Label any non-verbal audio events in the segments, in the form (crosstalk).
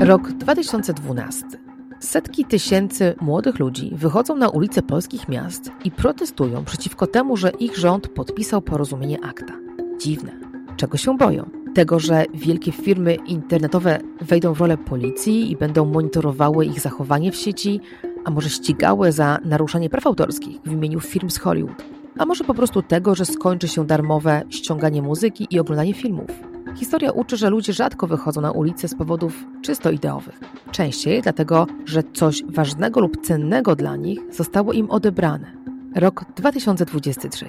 Rok 2012. Setki tysięcy młodych ludzi wychodzą na ulice polskich miast i protestują przeciwko temu, że ich rząd podpisał porozumienie akta. Dziwne. Czego się boją? Tego, że wielkie firmy internetowe wejdą w rolę policji i będą monitorowały ich zachowanie w sieci, a może ścigały za naruszanie praw autorskich w imieniu firm z Hollywood? A może po prostu tego, że skończy się darmowe ściąganie muzyki i oglądanie filmów? Historia uczy, że ludzie rzadko wychodzą na ulicę z powodów czysto ideowych. Częściej dlatego, że coś ważnego lub cennego dla nich zostało im odebrane. Rok 2023.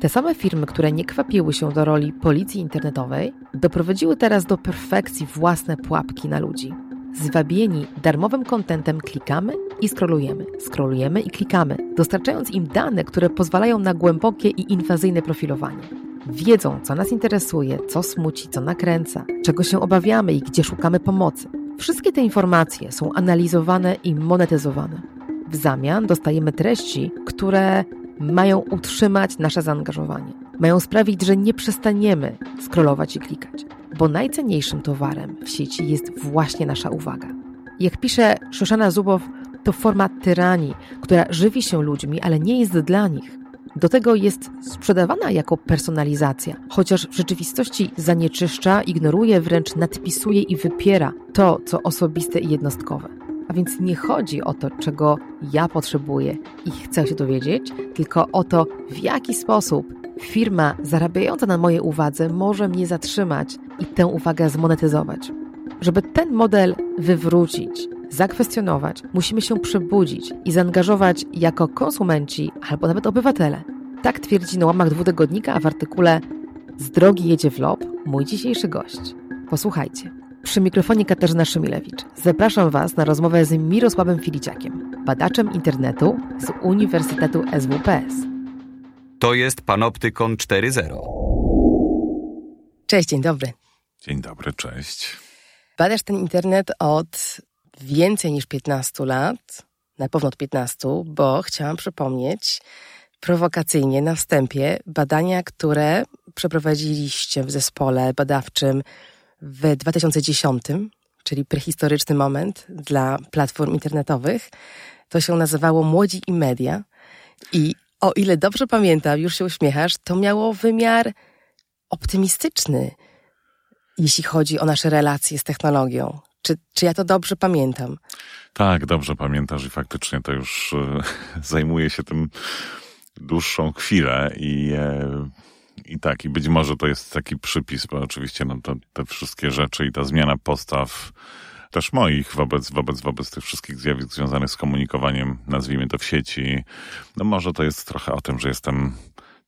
Te same firmy, które nie kwapiły się do roli policji internetowej, doprowadziły teraz do perfekcji własne pułapki na ludzi. Zwabieni darmowym kontentem klikamy i scrollujemy, scrollujemy i klikamy, dostarczając im dane, które pozwalają na głębokie i inwazyjne profilowanie. Wiedzą, co nas interesuje, co smuci, co nakręca, czego się obawiamy i gdzie szukamy pomocy. Wszystkie te informacje są analizowane i monetyzowane. W zamian dostajemy treści, które mają utrzymać nasze zaangażowanie. Mają sprawić, że nie przestaniemy scrollować i klikać, bo najcenniejszym towarem w sieci jest właśnie nasza uwaga. Jak pisze Szoszana Zubow, to forma tyranii, która żywi się ludźmi, ale nie jest dla nich. Do tego jest sprzedawana jako personalizacja, chociaż w rzeczywistości zanieczyszcza, ignoruje, wręcz nadpisuje i wypiera to, co osobiste i jednostkowe. A więc nie chodzi o to, czego ja potrzebuję i chcę się dowiedzieć, tylko o to, w jaki sposób firma zarabiająca na mojej uwadze może mnie zatrzymać i tę uwagę zmonetyzować. Żeby ten model wywrócić, zakwestionować, musimy się przebudzić i zaangażować jako konsumenci albo nawet obywatele. Tak twierdzi na łamach dwutygodnika, a w artykule Z drogi jedzie w lob mój dzisiejszy gość. Posłuchajcie. Przy mikrofonie Katarzyna Szymilewicz. Zapraszam Was na rozmowę z Mirosławem Filiciakiem, badaczem internetu z Uniwersytetu SWPS. To jest Panoptykon 4.0. Cześć, dzień dobry. Dzień dobry, cześć. Badasz ten internet od więcej niż 15 lat, na pewno od 15, bo chciałam przypomnieć prowokacyjnie na wstępie badania, które przeprowadziliście w zespole badawczym w 2010, czyli prehistoryczny moment dla platform internetowych. To się nazywało Młodzi i Media. I o ile dobrze pamiętam, już się uśmiechasz, to miało wymiar optymistyczny, jeśli chodzi o nasze relacje z technologią. Czy, czy ja to dobrze pamiętam? Tak, dobrze pamiętasz i faktycznie to już e, (laughs) zajmuje się tym dłuższą chwilę i, e, i tak, i być może to jest taki przypis, bo oczywiście no, to, te wszystkie rzeczy i ta zmiana postaw też moich wobec, wobec, wobec tych wszystkich zjawisk związanych z komunikowaniem, nazwijmy to w sieci. No może to jest trochę o tym, że jestem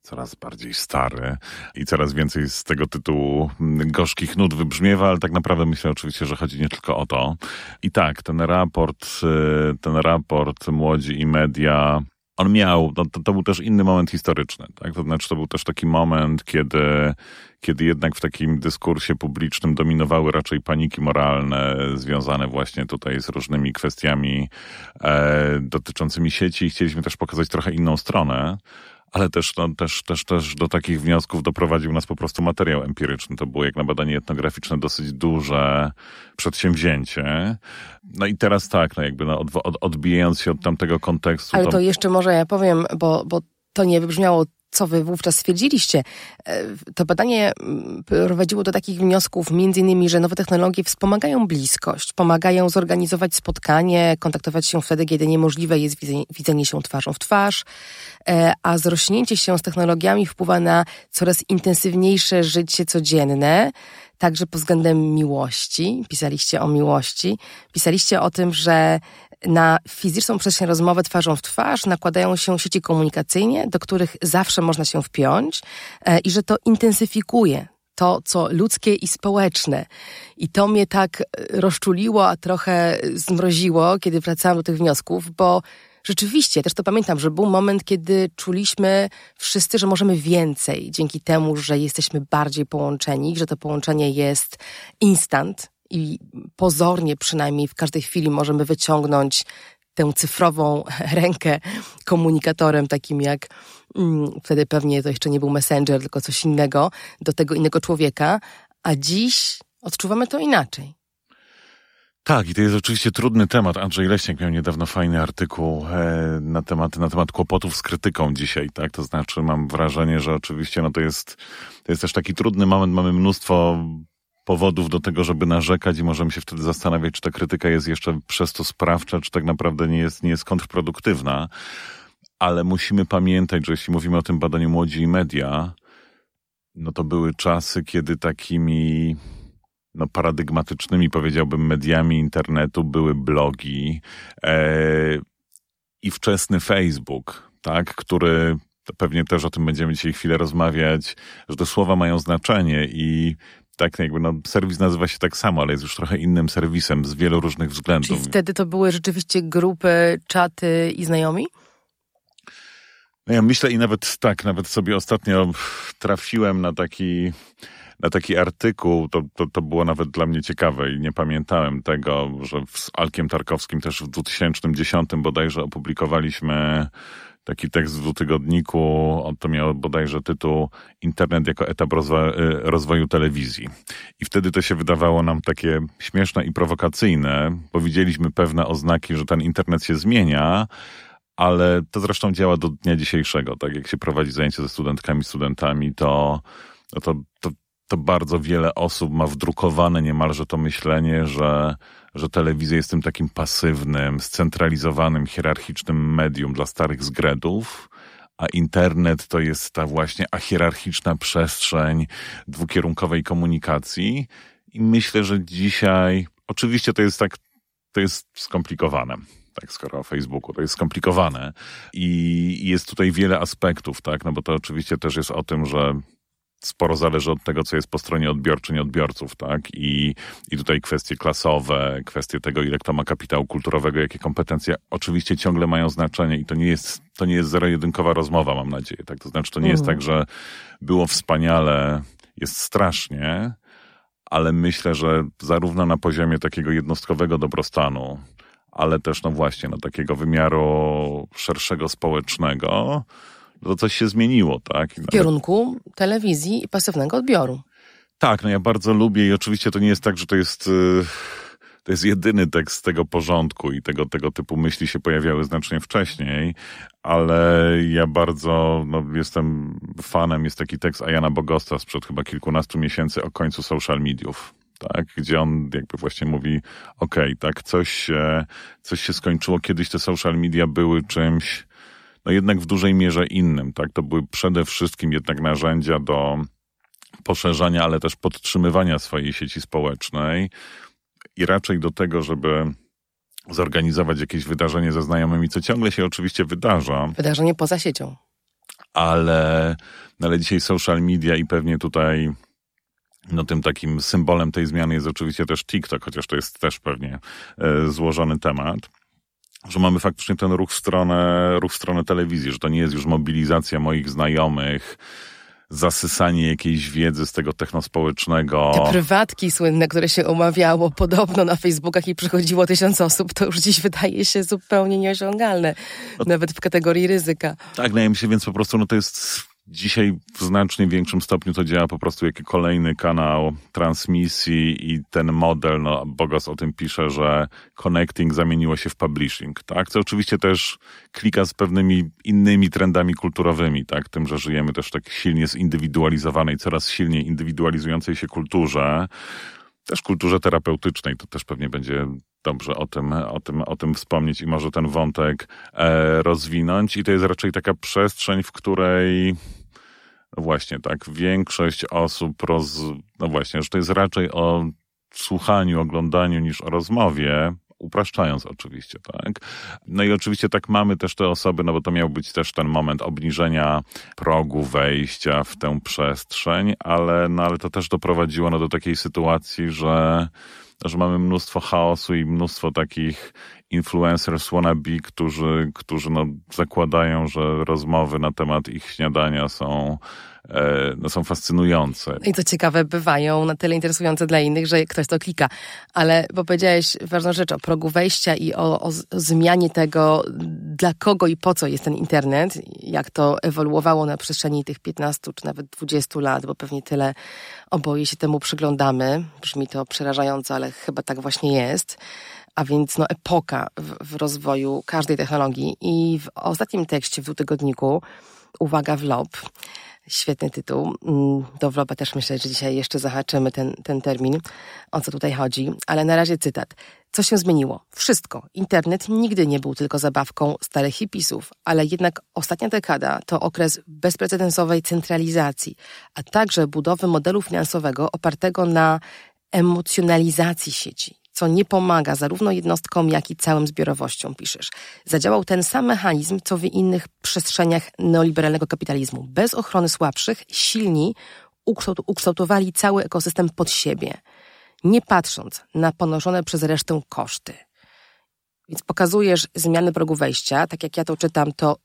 coraz bardziej stary i coraz więcej z tego tytułu gorzkich nut wybrzmiewa, ale tak naprawdę myślę oczywiście, że chodzi nie tylko o to. I tak, ten raport, y, ten raport Młodzi i Media, on miał, no to, to był też inny moment historyczny, tak? To znaczy to był też taki moment, kiedy, kiedy jednak w takim dyskursie publicznym dominowały raczej paniki moralne związane właśnie tutaj z różnymi kwestiami e, dotyczącymi sieci chcieliśmy też pokazać trochę inną stronę ale też, no, też, też, też do takich wniosków doprowadził nas po prostu materiał empiryczny. To było jak na badanie etnograficzne dosyć duże przedsięwzięcie. No i teraz tak, no jakby no, od, od, odbijając się od tamtego kontekstu. Ale to, to jeszcze może ja powiem, bo, bo to nie wybrzmiało co wy wówczas stwierdziliście. E, to badanie mm, prowadziło do takich wniosków, między innymi, że nowe technologie wspomagają bliskość, pomagają zorganizować spotkanie, kontaktować się wtedy, kiedy niemożliwe jest widzenie się twarzą w twarz, e, a zrośnięcie się z technologiami wpływa na coraz intensywniejsze życie codzienne, także pod względem miłości. Pisaliście o miłości. Pisaliście o tym, że na fizyczną przestrzeń rozmowy twarzą w twarz nakładają się sieci komunikacyjne, do których zawsze można się wpiąć e, i że to intensyfikuje to, co ludzkie i społeczne. I to mnie tak e, rozczuliło, a trochę zmroziło, kiedy wracałam do tych wniosków, bo rzeczywiście, też to pamiętam, że był moment, kiedy czuliśmy wszyscy, że możemy więcej dzięki temu, że jesteśmy bardziej połączeni, że to połączenie jest instant, i pozornie przynajmniej w każdej chwili możemy wyciągnąć tę cyfrową (laughs) rękę komunikatorem, takim jak mm, wtedy pewnie to jeszcze nie był messenger, tylko coś innego, do tego innego człowieka, a dziś odczuwamy to inaczej. Tak, i to jest oczywiście trudny temat. Andrzej Leśniak miał niedawno fajny artykuł e, na temat, na temat kłopotów z krytyką dzisiaj, tak? To znaczy mam wrażenie, że oczywiście no to jest, to jest też taki trudny moment, mamy mnóstwo powodów do tego, żeby narzekać i możemy się wtedy zastanawiać, czy ta krytyka jest jeszcze przez to sprawcza, czy tak naprawdę nie jest, nie jest kontrproduktywna. Ale musimy pamiętać, że jeśli mówimy o tym badaniu młodzi i media, no to były czasy, kiedy takimi no, paradygmatycznymi, powiedziałbym, mediami internetu były blogi e, i wczesny Facebook, tak, który pewnie też o tym będziemy dzisiaj chwilę rozmawiać, że te słowa mają znaczenie i tak jakby no, serwis nazywa się tak samo, ale jest już trochę innym serwisem z wielu różnych względów. Czyli wtedy to były rzeczywiście grupy, czaty i znajomi? No ja myślę i nawet tak, nawet sobie ostatnio trafiłem na taki na taki artykuł, to, to, to było nawet dla mnie ciekawe i nie pamiętałem tego, że z Alkiem Tarkowskim też w 2010 bodajże opublikowaliśmy taki tekst w dwutygodniku, on to miał bodajże tytuł Internet jako etap y, rozwoju telewizji. I wtedy to się wydawało nam takie śmieszne i prowokacyjne, bo widzieliśmy pewne oznaki, że ten internet się zmienia, ale to zresztą działa do dnia dzisiejszego. Tak jak się prowadzi zajęcia ze studentkami, studentami, to, no to, to, to bardzo wiele osób ma wdrukowane niemalże to myślenie, że, że telewizja jest tym takim pasywnym, scentralizowanym, hierarchicznym medium dla starych zgredów, a internet to jest ta właśnie ahierarchiczna przestrzeń dwukierunkowej komunikacji. I myślę, że dzisiaj, oczywiście to jest tak, to jest skomplikowane tak, skoro o Facebooku, to jest skomplikowane i jest tutaj wiele aspektów, tak, no bo to oczywiście też jest o tym, że sporo zależy od tego, co jest po stronie odbiorczyń, odbiorców, tak? I, I tutaj kwestie klasowe, kwestie tego, ile kto ma kapitału kulturowego, jakie kompetencje, oczywiście ciągle mają znaczenie i to nie jest, to nie jest zero-jedynkowa rozmowa, mam nadzieję, tak? To znaczy, to nie jest tak, że było wspaniale, jest strasznie, ale myślę, że zarówno na poziomie takiego jednostkowego dobrostanu, ale też, no właśnie, no takiego wymiaru szerszego społecznego, to coś się zmieniło, tak? W kierunku telewizji i pasywnego odbioru. Tak, no ja bardzo lubię i oczywiście to nie jest tak, że to jest... Y, to jest jedyny tekst tego porządku i tego, tego typu myśli się pojawiały znacznie wcześniej, ale ja bardzo no, jestem fanem, jest taki tekst Ajana Bogosta sprzed chyba kilkunastu miesięcy o końcu social mediów tak, gdzie on jakby właśnie mówi, okej, okay, tak, coś się, coś się skończyło, kiedyś te social media były czymś, no jednak w dużej mierze innym, tak, to były przede wszystkim jednak narzędzia do poszerzania, ale też podtrzymywania swojej sieci społecznej i raczej do tego, żeby zorganizować jakieś wydarzenie ze znajomymi, co ciągle się oczywiście wydarza. Wydarzenie poza siecią. Ale, no ale dzisiaj social media i pewnie tutaj no tym takim symbolem tej zmiany jest oczywiście też TikTok, chociaż to jest też pewnie e, złożony temat że mamy faktycznie ten ruch w stronę, ruch w stronę telewizji, że to nie jest już mobilizacja moich znajomych, zasysanie jakiejś wiedzy z tego technospołecznego. Te prywatki słynne, które się omawiało podobno na Facebookach i przychodziło tysiąc osób, to już dziś wydaje się zupełnie nieosiągalne, no, nawet w kategorii ryzyka. Tak, wydaje mi się, więc po prostu no to jest Dzisiaj w znacznie większym stopniu to działa po prostu jako kolejny kanał transmisji i ten model, no Bogos o tym pisze, że connecting zamieniło się w publishing, tak? Co oczywiście też klika z pewnymi innymi trendami kulturowymi, tak? Tym, że żyjemy też tak silnie zindywidualizowanej, coraz silniej indywidualizującej się kulturze, też kulturze terapeutycznej, to też pewnie będzie dobrze o tym, o tym, o tym wspomnieć i może ten wątek e, rozwinąć. I to jest raczej taka przestrzeń, w której właśnie tak, większość osób roz, no właśnie, że to jest raczej o słuchaniu, oglądaniu niż o rozmowie, upraszczając oczywiście, tak. No i oczywiście tak mamy też te osoby, no bo to miał być też ten moment obniżenia progu wejścia w tę przestrzeń, ale, no ale to też doprowadziło no do takiej sytuacji, że że mamy mnóstwo chaosu i mnóstwo takich influencers wannabe, którzy, którzy no zakładają, że rozmowy na temat ich śniadania są no, są fascynujące. I co ciekawe, bywają na tyle interesujące dla innych, że ktoś to klika. Ale bo powiedziałeś ważną rzecz o progu wejścia i o, o zmianie tego, dla kogo i po co jest ten internet, jak to ewoluowało na przestrzeni tych 15 czy nawet 20 lat, bo pewnie tyle oboje się temu przyglądamy. Brzmi to przerażająco, ale chyba tak właśnie jest a więc no, epoka w, w, rozwoju każdej technologii. I w ostatnim tekście w dwutygodniku, uwaga, vlog, świetny tytuł, mm, do vloga też myślę, że dzisiaj jeszcze zahaczymy ten, ten termin, o co tutaj chodzi, ale na razie cytat. Co się zmieniło? Wszystko. Internet nigdy nie był tylko zabawką starych hipisów, ale jednak ostatnia dekada to okres bezprecedensowej centralizacji, a także budowy modelu finansowego opartego na emocjonalizacji sieci co nie pomaga zarówno jednostkom, jak i całym zbiorowościom, piszesz. Zadziałał ten sam mechanizm, co w innych przestrzeniach neoliberalnego kapitalizmu. Bez ochrony słabszych, silni ukształtowali cały ekosystem pod siebie, nie patrząc na ponoszone przez resztę koszty. Więc pokazujesz zmiany progu wejścia, tak jak ja to czytam, to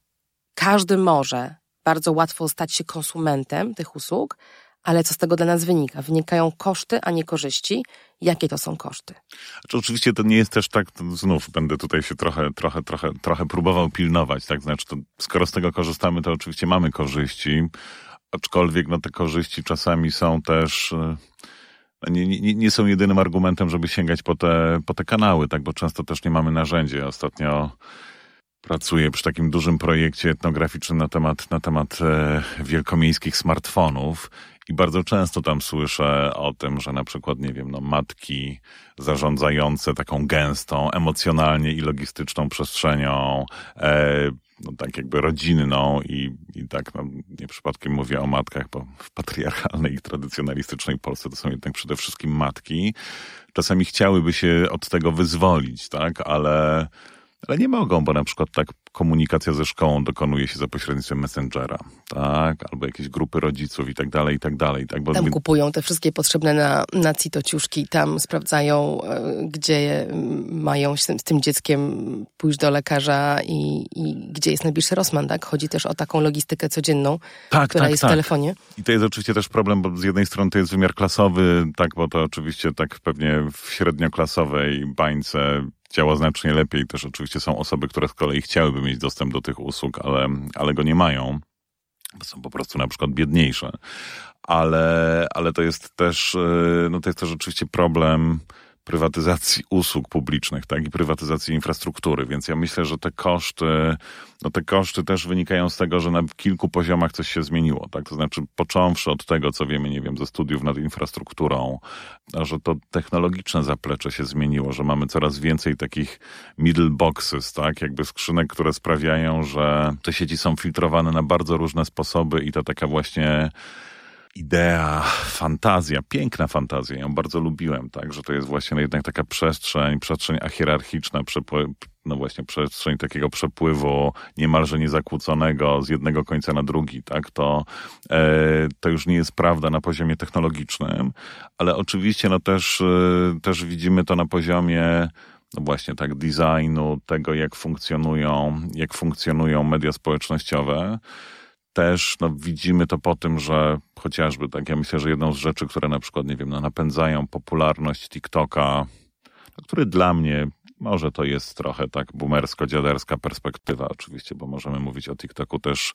każdy może bardzo łatwo stać się konsumentem tych usług, ale co z tego dla nas wynika? Wynikają koszty, a nie korzyści. Jakie to są koszty? Znaczy, oczywiście to nie jest też tak, znów będę tutaj się trochę, trochę, trochę, trochę próbował pilnować, tak? Znaczy, to, skoro z tego korzystamy, to oczywiście mamy korzyści, aczkolwiek no, te korzyści czasami są też e, nie, nie, nie są jedynym argumentem, żeby sięgać po te, po te kanały, tak? Bo często też nie mamy narzędzi. Ostatnio pracuję przy takim dużym projekcie etnograficznym na temat, na temat e, wielkomiejskich smartfonów i bardzo często tam słyszę o tym, że na przykład, nie wiem, no, matki zarządzające taką gęstą, emocjonalnie i logistyczną przestrzenią, e, no, tak jakby rodzinną i, i tak, no, nie przypadkiem mówię o matkach, bo w patriarchalnej i tradycjonalistycznej Polsce to są jednak przede wszystkim matki. Czasami chciałyby się od tego wyzwolić, tak, ale ale nie mogą, bo na przykład tak komunikacja ze szkołą dokonuje się za pośrednictwem Messengera, tak? Albo jakieś grupy rodziców i tak dalej, i tak dalej. Tak? Bo... Tam kupują te wszystkie potrzebne na, na citociuszki, tam sprawdzają, e, gdzie mają z tym, z tym dzieckiem pójść do lekarza i, i gdzie jest najbliższy Rosman, tak? Chodzi też o taką logistykę codzienną, tak, która tak, jest tak. w telefonie. I to jest oczywiście też problem, bo z jednej strony to jest wymiar klasowy, tak, bo to oczywiście tak pewnie w średnioklasowej bańce działa znacznie lepiej. Też oczywiście są osoby, które z kolei chciałyby mieć dostęp do tych usług, ale, ale go nie mają, są po prostu na przykład biedniejsze. Ale, ale to jest też, e, no to jest też oczywiście problem prywatyzacji usług publicznych, tak, i prywatyzacji infrastruktury, więc ja myślę, że te koszty, no te koszty też wynikają z tego, że na kilku poziomach coś się zmieniło, tak, to znaczy począwszy od tego, co wiemy, nie wiem, ze studiów nad infrastrukturą, że to technologiczne zaplecze się zmieniło, że mamy coraz więcej takich middle boxes, tak, jakby skrzynek, które sprawiają, że te sieci są filtrowane na bardzo różne sposoby i to taka właśnie idea, fantazja, piękna fantazja, ją bardzo lubiłem, tak, że to jest właśnie jednak taka przestrzeń, przestrzeń ahierarchiczna, no właśnie przestrzeń takiego przepływu niemalże niezakłóconego z jednego końca na drugi, tak, to, e, to już nie jest prawda na poziomie technologicznym, ale oczywiście no też, e, też widzimy to na poziomie no właśnie tak designu, tego jak funkcjonują, jak funkcjonują media społecznościowe, też no, widzimy to po tym, że chociażby tak, ja myślę, że jedną z rzeczy, które na przykład, nie wiem, no, napędzają popularność TikToka, no, który dla mnie, może to jest trochę tak boomersko-dziaderska perspektywa oczywiście, bo możemy mówić o TikToku też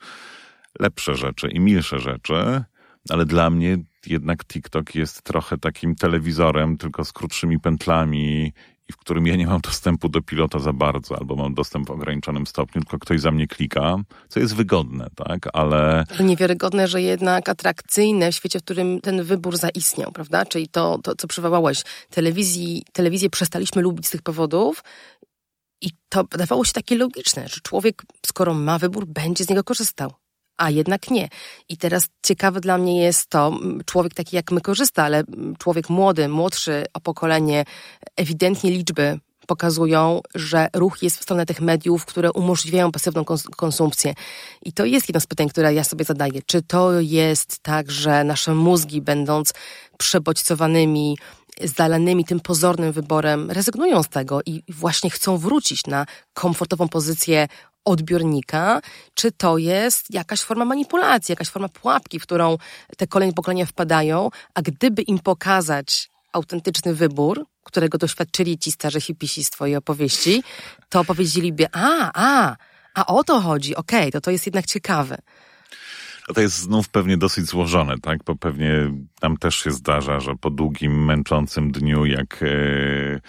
lepsze rzeczy i milsze rzeczy, ale dla mnie jednak TikTok jest trochę takim telewizorem, tylko z krótszymi pętlami i w którym ja nie mam dostępu do pilota za bardzo, albo mam dostęp w ograniczonym stopniu, tylko ktoś za mnie klika, co jest wygodne, tak, ale... Niewiarygodne, że jednak atrakcyjne w świecie, w którym ten wybór zaistniał, prawda, czyli to, to co przywołałeś, telewizji, telewizję przestaliśmy lubić z tych powodów i to wydawało się takie logiczne, że człowiek, skoro ma wybór, będzie z niego korzystał a jednak nie. I teraz ciekawe dla mnie jest to, człowiek taki jak my korzysta, ale człowiek młody, młodszy o pokolenie, ewidentnie liczby pokazują, że ruch jest w stronę tych mediów, które umożliwiają pasywną konsumpcję. I to jest jedno z pytań, które ja sobie zadaję. Czy to jest tak, że nasze mózgi, będąc przebodźcowanymi zalanymi tym pozornym wyborem rezygnują z tego i właśnie chcą wrócić na komfortową pozycję odbiornika, czy to jest jakaś forma manipulacji, jakaś forma pułapki, w którą te kolejne pokolenia wpadają, a gdyby im pokazać autentyczny wybór, którego doświadczyli ci starzy hipisi z twojej opowieści, to powiedzieliby, a, a, a o to chodzi, okej, okay, to to jest jednak ciekawe. No to jest znów pewnie dosyć złożone, tak? Bo pewnie nam też się zdarza, że po długim, męczącym dniu, jak e,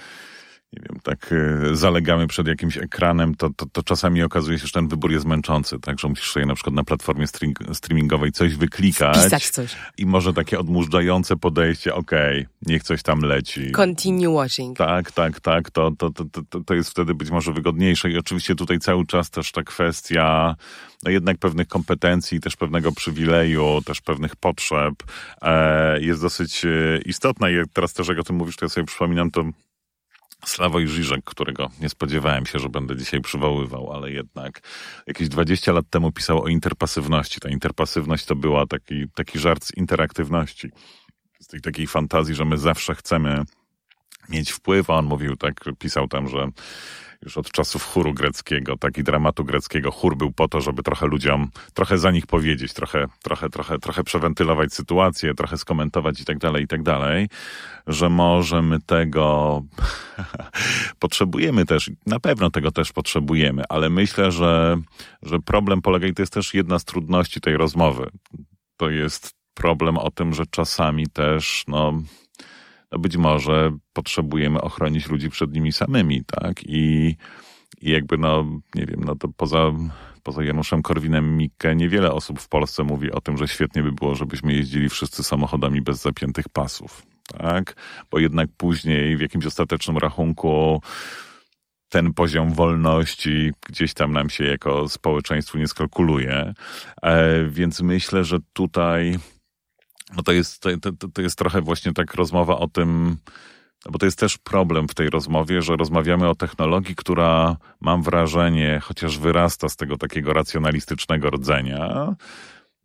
nie wiem, tak e, zalegamy przed jakimś ekranem, to, to, to czasami okazuje się, że ten wybór jest męczący, tak, że musisz sobie na przykład na platformie streamingowej coś wyklikać coś. i może takie odmurzające podejście, okej, okay, niech coś tam leci. Continue watching. Tak, tak, tak, to, to, to, to, to jest wtedy być może wygodniejsze i oczywiście tutaj cały czas też ta kwestia no jednak pewnych kompetencji, też pewnego przywileju, też pewnych potrzeb e, jest dosyć e, istotna i teraz też jak o tym mówisz, to ja sobie przypominam to Sławoj Żyżek, którego nie spodziewałem się, że będę dzisiaj przywoływał, ale jednak jakieś 20 lat temu pisał o interpasywności. Ta interpasywność to była taki, taki żart z interaktywności. Z tej takiej fantazji, że my zawsze chcemy mieć wpływ, a on mówił tak, pisał tam, że już od czasów chóru greckiego, tak i dramatu greckiego. Chór był po to, żeby trochę ludziom, trochę za nich powiedzieć, trochę, trochę, trochę, trochę przewentylować sytuację, trochę skomentować i tak dalej, i tak dalej, że możemy tego (laughs) potrzebujemy też, na pewno tego też potrzebujemy, ale myślę, że, że problem polega i to jest też jedna z trudności tej rozmowy. To jest problem o tym, że czasami też, no, no być może potrzebujemy ochronić ludzi przed nimi samymi, tak? I, i jakby, no, nie wiem, no to poza, poza Januszem Korwinem-Mikke niewiele osób w Polsce mówi o tym, że świetnie by było, żebyśmy jeździli wszyscy samochodami bez zapiętych pasów, tak? Bo jednak później w jakimś ostatecznym rachunku ten poziom wolności gdzieś tam nam się jako społeczeństwu nie skalkuluje. E, więc myślę, że tutaj no to jest, to, to, to jest trochę właśnie tak rozmowa o tym, no bo to jest też problem w tej rozmowie, że rozmawiamy o technologii, która mam wrażenie, chociaż wyrasta z tego takiego racjonalistycznego rdzenia,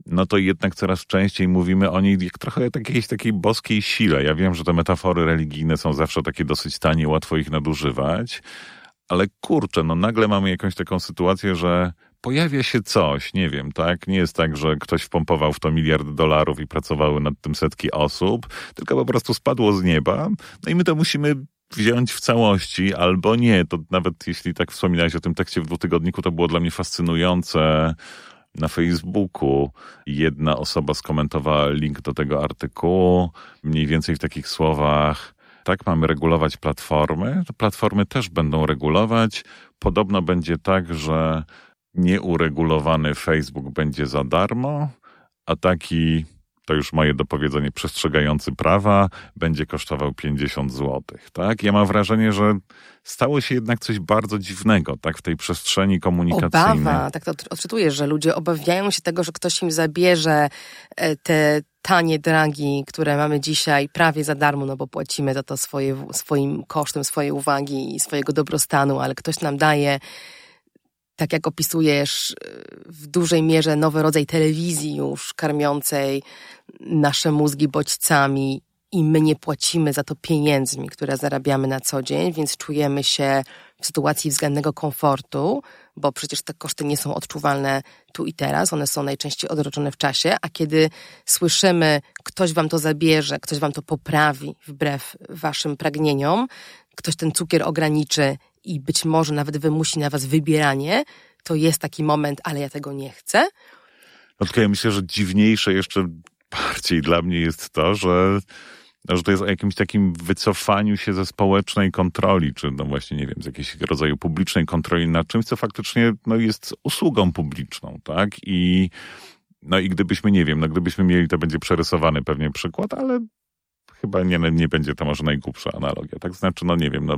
no to jednak coraz częściej mówimy o niej jak trochę jakiejś takiej boskiej sile. Ja wiem, że te metafory religijne są zawsze takie dosyć tanie, łatwo ich nadużywać, ale kurczę, no nagle mamy jakąś taką sytuację, że pojawia się coś, nie wiem, tak? Nie jest tak, że ktoś wpompował w to miliard dolarów i pracowały nad tym setki osób, tylko po prostu spadło z nieba. No i my to musimy wziąć w całości, albo nie. To nawet jeśli tak wspominałeś o tym tekście w dwutygodniku, to było dla mnie fascynujące. Na Facebooku jedna osoba skomentowała link do tego artykułu, mniej więcej w takich słowach. Tak, mamy regulować platformy. Platformy też będą regulować. Podobno będzie tak, że nieuregulowany Facebook będzie za darmo, a taki, to już moje dopowiedzenie, przestrzegający prawa, będzie kosztował 50 zł. Tak? Ja mam wrażenie, że stało się jednak coś bardzo dziwnego, tak, w tej przestrzeni komunikacyjnej. Obawa, tak to odczytuję, że ludzie obawiają się tego, że ktoś im zabierze e, te tanie dragi, które mamy dzisiaj prawie za darmo, no bo płacimy za to swoje, swoim kosztem swojej uwagi i swojego dobrostanu, ale ktoś nam daje tak jak opisujesz, w dużej mierze nowy rodzaj telewizji już karmiącej nasze mózgi bodźcami i my nie płacimy za to pieniędzmi, które zarabiamy na co dzień, więc czujemy się w sytuacji względnego komfortu, bo przecież te koszty nie są odczuwalne tu i teraz, one są najczęściej odroczone w czasie, a kiedy słyszymy, ktoś wam to zabierze, ktoś wam to poprawi wbrew waszym pragnieniom, ktoś ten cukier ograniczy i być może nawet wymusi na was wybieranie, to jest taki moment, ale ja tego nie chcę. No tylko ja myślę, że dziwniejsze jeszcze bardziej dla mnie jest to, że, że to jest o jakimś takim wycofaniu się ze społecznej kontroli, czy no właśnie, nie wiem, z jakiegoś rodzaju publicznej kontroli nad czymś, co faktycznie no, jest usługą publiczną, tak? I no i gdybyśmy, nie wiem, no gdybyśmy mieli, to będzie przerysowany pewnie przykład, ale chyba nie, nie będzie to może najgłupsza analogia. Tak znaczy, no nie wiem, no,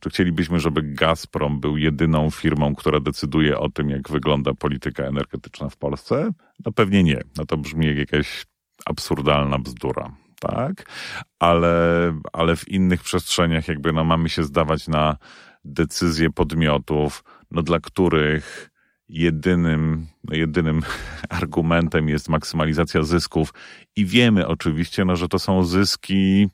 czy chcielibyśmy, żeby Gazprom był jedyną firmą, która decyduje o tym, jak wygląda polityka energetyczna w Polsce? No pewnie nie. No to brzmi jak jakaś absurdalna bzdura. Tak, ale, ale w innych przestrzeniach jakby no mamy się zdawać na decyzje podmiotów, no dla których jedynym, jedynym (laughs) argumentem jest maksymalizacja zysków i wiemy oczywiście, no, że to są zyski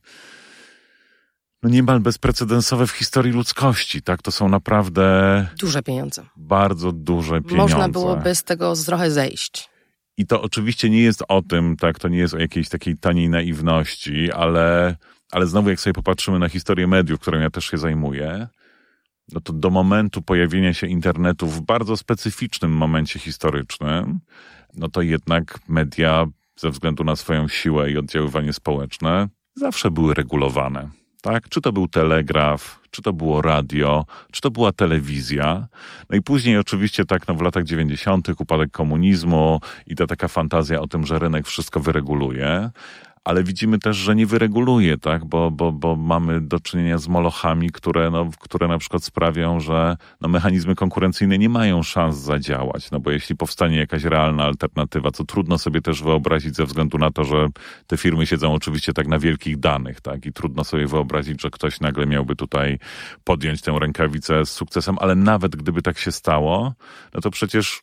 no niemal bezprecedensowe w historii ludzkości, tak? To są naprawdę... Duże pieniądze. Bardzo duże pieniądze. Można byłoby z tego trochę zejść. I to oczywiście nie jest o tym, tak, to nie jest o jakiejś takiej taniej naiwności, ale, ale znowu jak sobie popatrzymy na historię mediów, którą ja też się zajmuję, no to do momentu pojawienia się internetu w bardzo specyficznym momencie historycznym, no to jednak media ze względu na swoją siłę i oddziaływanie społeczne zawsze były regulowane. Tak? Czy to był telegraf, czy to było radio, czy to była telewizja. No i później oczywiście tak no w latach 90. upadek komunizmu i ta taka fantazja o tym, że rynek wszystko wyreguluje ale widzimy też, że nie wyreguluje, tak? bo, bo, bo mamy do czynienia z molochami, które, no, które na przykład sprawią, że no, mechanizmy konkurencyjne nie mają szans zadziałać, no bo jeśli powstanie jakaś realna alternatywa, co trudno sobie też wyobrazić ze względu na to, że te firmy siedzą oczywiście tak na wielkich danych, tak? I trudno sobie wyobrazić, że ktoś nagle miałby tutaj podjąć tę rękawicę z sukcesem, ale nawet gdyby tak się stało, no to przecież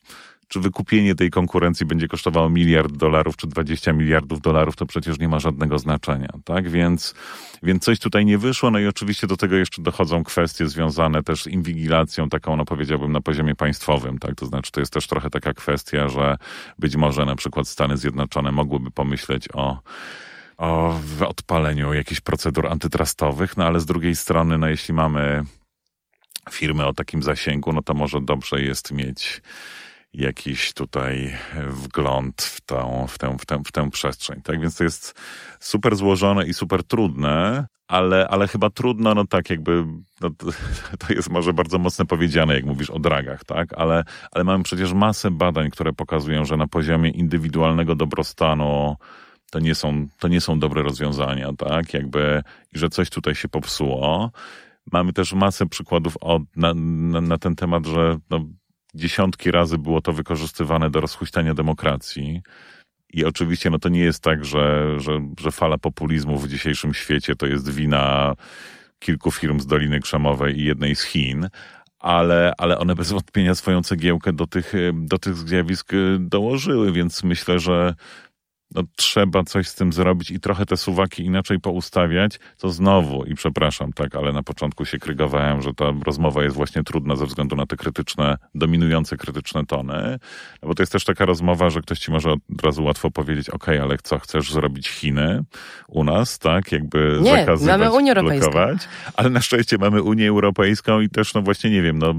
czy wykupienie tej konkurencji będzie kosztowało miliard dolarów czy 20 miliardów dolarów, to przecież nie ma żadnego znaczenia, tak? Więc, więc coś tutaj nie wyszło, no i oczywiście do tego jeszcze dochodzą kwestie związane też z inwigilacją taką, no powiedziałbym, na poziomie państwowym, tak? To znaczy, to jest też trochę taka kwestia, że być może na przykład Stany Zjednoczone mogłyby pomyśleć o o odpaleniu jakichś procedur antytrustowych, no ale z drugiej strony, no jeśli mamy firmy o takim zasięgu, no to może dobrze jest mieć jakiś tutaj wgląd w tę, w tę, w tę, w tę przestrzeń. Tak więc to jest super złożone i super trudne, ale, ale chyba trudno, no tak jakby, no to, (laughs) to jest może bardzo mocno powiedziane, jak mówisz o dragach, tak? Ale, ale mamy przecież masę badań, które pokazują, że na poziomie indywidualnego dobrostanu to nie są, to nie są dobre rozwiązania, tak? Jakby, i że coś tutaj się popsuło. Mamy też masę przykładów od, na, na, na ten temat, że no, dziesiątki razy było to wykorzystywane do rozhuśtania demokracji. I oczywiście no to nie jest tak, że, że, że fala populizmu w dzisiejszym świecie to jest wina kilku firm z Doliny Krzemowej i jednej z Chin, ale, ale one bez wątpienia swoją cegiełkę do tych, do tych zjawisk dołożyły, więc myślę, że no, trzeba coś z tym zrobić i trochę te suwaki inaczej poustawiać, to znowu, i przepraszam, tak, ale na początku się krygowałem, że ta rozmowa jest właśnie trudna ze względu na te krytyczne, dominujące krytyczne tony, no bo to jest też taka rozmowa, że ktoś ci może od razu łatwo powiedzieć, ok, ale co, chcesz zrobić Chiny u nas, tak, jakby Nie, zakazywać, mamy Unię Europejską. blokować, ale na szczęście mamy Unię Europejską i też, no właśnie, nie wiem, no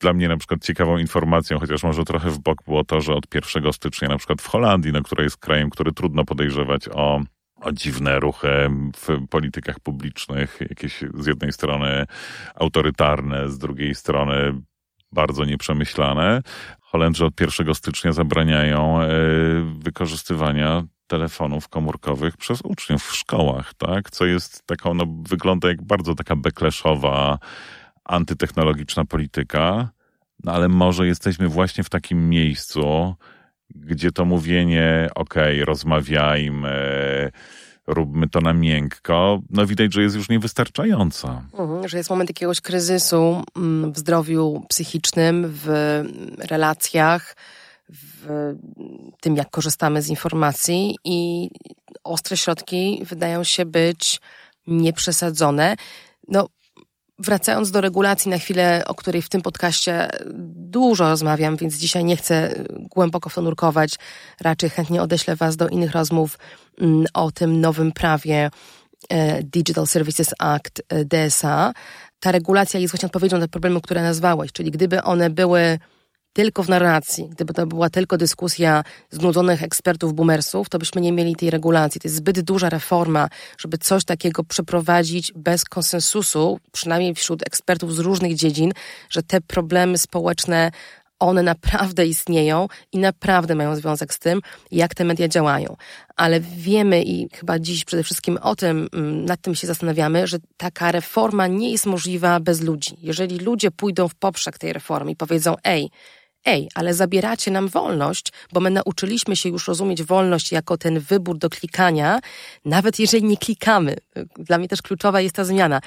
dla mnie na przykład ciekawą informacją, chociaż może trochę w bok było to, że od 1 stycznia na przykład w Holandii, no, która jest krajem, który trudno podejrzewać o o dziwne ruchy w politykach publicznych, jakieś z jednej strony autorytarne, z drugiej strony bardzo nieprzemyślane. Holendrzy od 1 stycznia zabraniają e, wykorzystywania telefonów komórkowych przez uczniów w szkołach, tak? Co jest taką, no, wygląda jak bardzo taka bekleszowa antytechnologiczna polityka, no ale może jesteśmy właśnie w takim miejscu, gdzie to mówienie, okej, okay, rozmawiajmy, róbmy to na miękko, no widać, że jest już niewystarczająca. Mhm, że jest moment jakiegoś kryzysu mm, w zdrowiu psychicznym, w relacjach, w tym, jak korzystamy z informacji i ostre środki wydają się być nieprzesadzone. No, Wracając do regulacji na chwilę, o której w tym podcaście dużo rozmawiam, więc dzisiaj nie chcę głęboko wtonurkować. Raczej chętnie odeślę Was do innych rozmów mm, o tym nowym prawie e, Digital Services Act e, DSA. Ta regulacja jest właśnie odpowiedzią na problemy, które nazwałeś, czyli gdyby one były tylko w narracji, gdyby to była tylko dyskusja znudzonych ekspertów boomersów, to byśmy nie mieli tej regulacji. To jest zbyt duża reforma, żeby coś takiego przeprowadzić bez konsensusu, przynajmniej wśród ekspertów z różnych dziedzin, że te problemy społeczne one naprawdę istnieją i naprawdę mają związek z tym, jak te media działają. Ale wiemy i chyba dziś przede wszystkim o tym, mm, nad tym się zastanawiamy, że taka reforma nie jest możliwa bez ludzi. Jeżeli ludzie pójdą w poprzek tej reformy i powiedzą, ej, ej, ale zabieracie nam wolność, bo my nauczyliśmy się już rozumieć wolność jako ten wybór do klikania, nawet jeżeli nie klikamy. Dla mnie też kluczowa jest ta zmiana.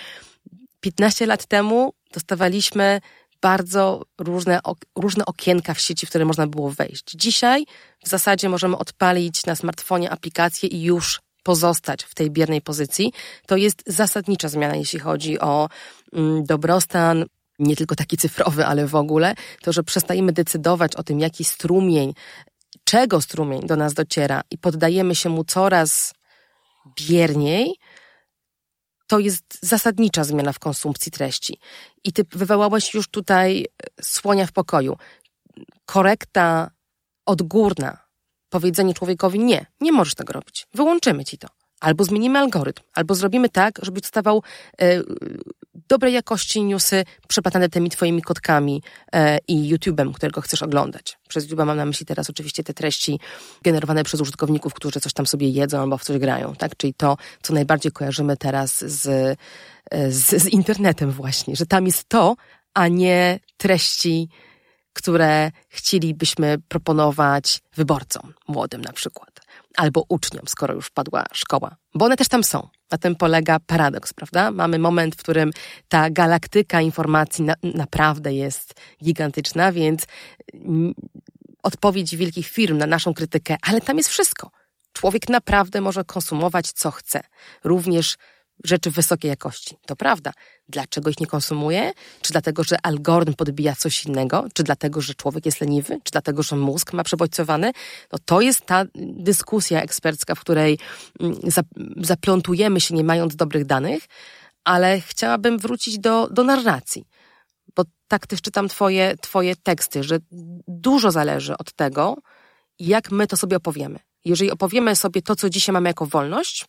15 lat temu dostawaliśmy bardzo różne, różne okienka w sieci, w które można było wejść. Dzisiaj w zasadzie możemy odpalić na smartfonie aplikację i już pozostać w tej biernej pozycji, to jest zasadnicza zmiana, jeśli chodzi o mm, dobrostan, nie tylko taki cyfrowy, ale w ogóle, to, że przestajemy decydować o tym, jaki strumień, czego strumień do nas dociera i poddajemy się mu coraz bierniej, to jest zasadnicza zmiana w konsumpcji treści. I ty wywołałeś już tutaj słonia w pokoju. Korekta odgórna, powiedzenie człowiekowi nie, nie możesz tego robić, wyłączymy ci to. Albo zmienimy algorytm, albo zrobimy tak, żeby dostawał e, dobrej jakości newsy przeplatane tymi twoimi kotkami e, i YouTube'em, którego chcesz oglądać. Przez YouTube'a mam na myśli teraz oczywiście te treści generowane przez użytkowników, którzy coś tam sobie jedzą albo w coś grają, tak? Czyli to, co najbardziej kojarzymy teraz z, e, z, z internetem właśnie, że tam jest to, a nie treści, które chcielibyśmy proponować wyborcom, młodym na przykład albo uczniom, skoro już padła szkoła, bo one też tam są. Na tym polega paradoks, prawda? Mamy moment, w którym ta galaktyka informacji na, naprawdę jest gigantyczna, więc odpowiedź wielkich firm na naszą krytykę, ale tam jest wszystko. Człowiek naprawdę może konsumować, co chce. Również rzeczy wysokiej jakości. To prawda. Dlaczego ich nie konsumuje? Czy dlatego, że algorytm podbija coś innego? Czy dlatego, że człowiek jest leniwy? Czy dlatego, że mózg ma przebodźcowany? No to jest ta dyskusja ekspercka, w której mm, zaplątujemy się nie mając dobrych danych, ale chciałabym wrócić do, do narracji. Bo tak też czytam twoje, twoje teksty, że dużo zależy od tego, jak my to sobie opowiemy. Jeżeli opowiemy sobie to, co dzisiaj mamy jako wolność,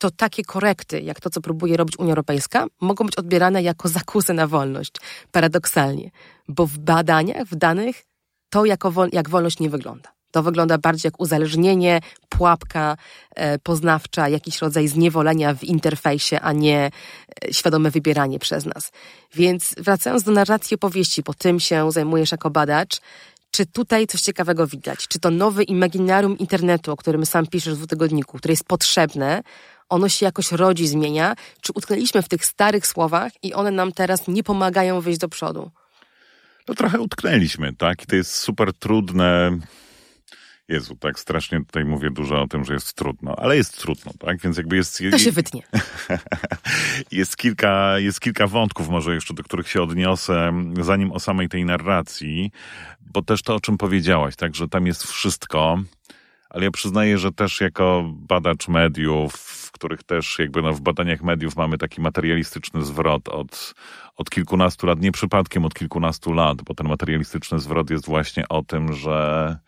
to takie korekty, jak to, co próbuje robić Unia Europejska, mogą być odbierane jako zakusy na wolność. Paradoksalnie. Bo w badaniach, w danych, to jako wol jak wolność nie wygląda. To wygląda bardziej jak uzależnienie, pułapka e, poznawcza, jakiś rodzaj zniewolenia w interfejsie, a nie e, świadome wybieranie przez nas. Więc wracając do narracji opowieści, bo tym się zajmujesz jako badacz, czy tutaj coś ciekawego widać? Czy to nowe imaginarium internetu, o którym sam piszesz w dwutygodniku, które jest potrzebne, ono się jakoś rodzi, zmienia? Czy utknęliśmy w tych starych słowach i one nam teraz nie pomagają wyjść do przodu? No trochę utknęliśmy, tak? I to jest super trudne. Jezu, tak strasznie tutaj mówię dużo o tym, że jest trudno, ale jest trudno, tak? Więc jakby jest... To się wytnie. (laughs) jest, kilka, jest kilka wątków może jeszcze, do których się odniosę, zanim o samej tej narracji, bo też to, o czym powiedziałaś, tak? Że tam jest wszystko, ale ja przyznaję, że też jako badacz mediów, w których też jakby no w badaniach mediów mamy taki materialistyczny zwrot od, od kilkunastu lat, nie przypadkiem od kilkunastu lat, bo ten materialistyczny zwrot jest właśnie o tym, że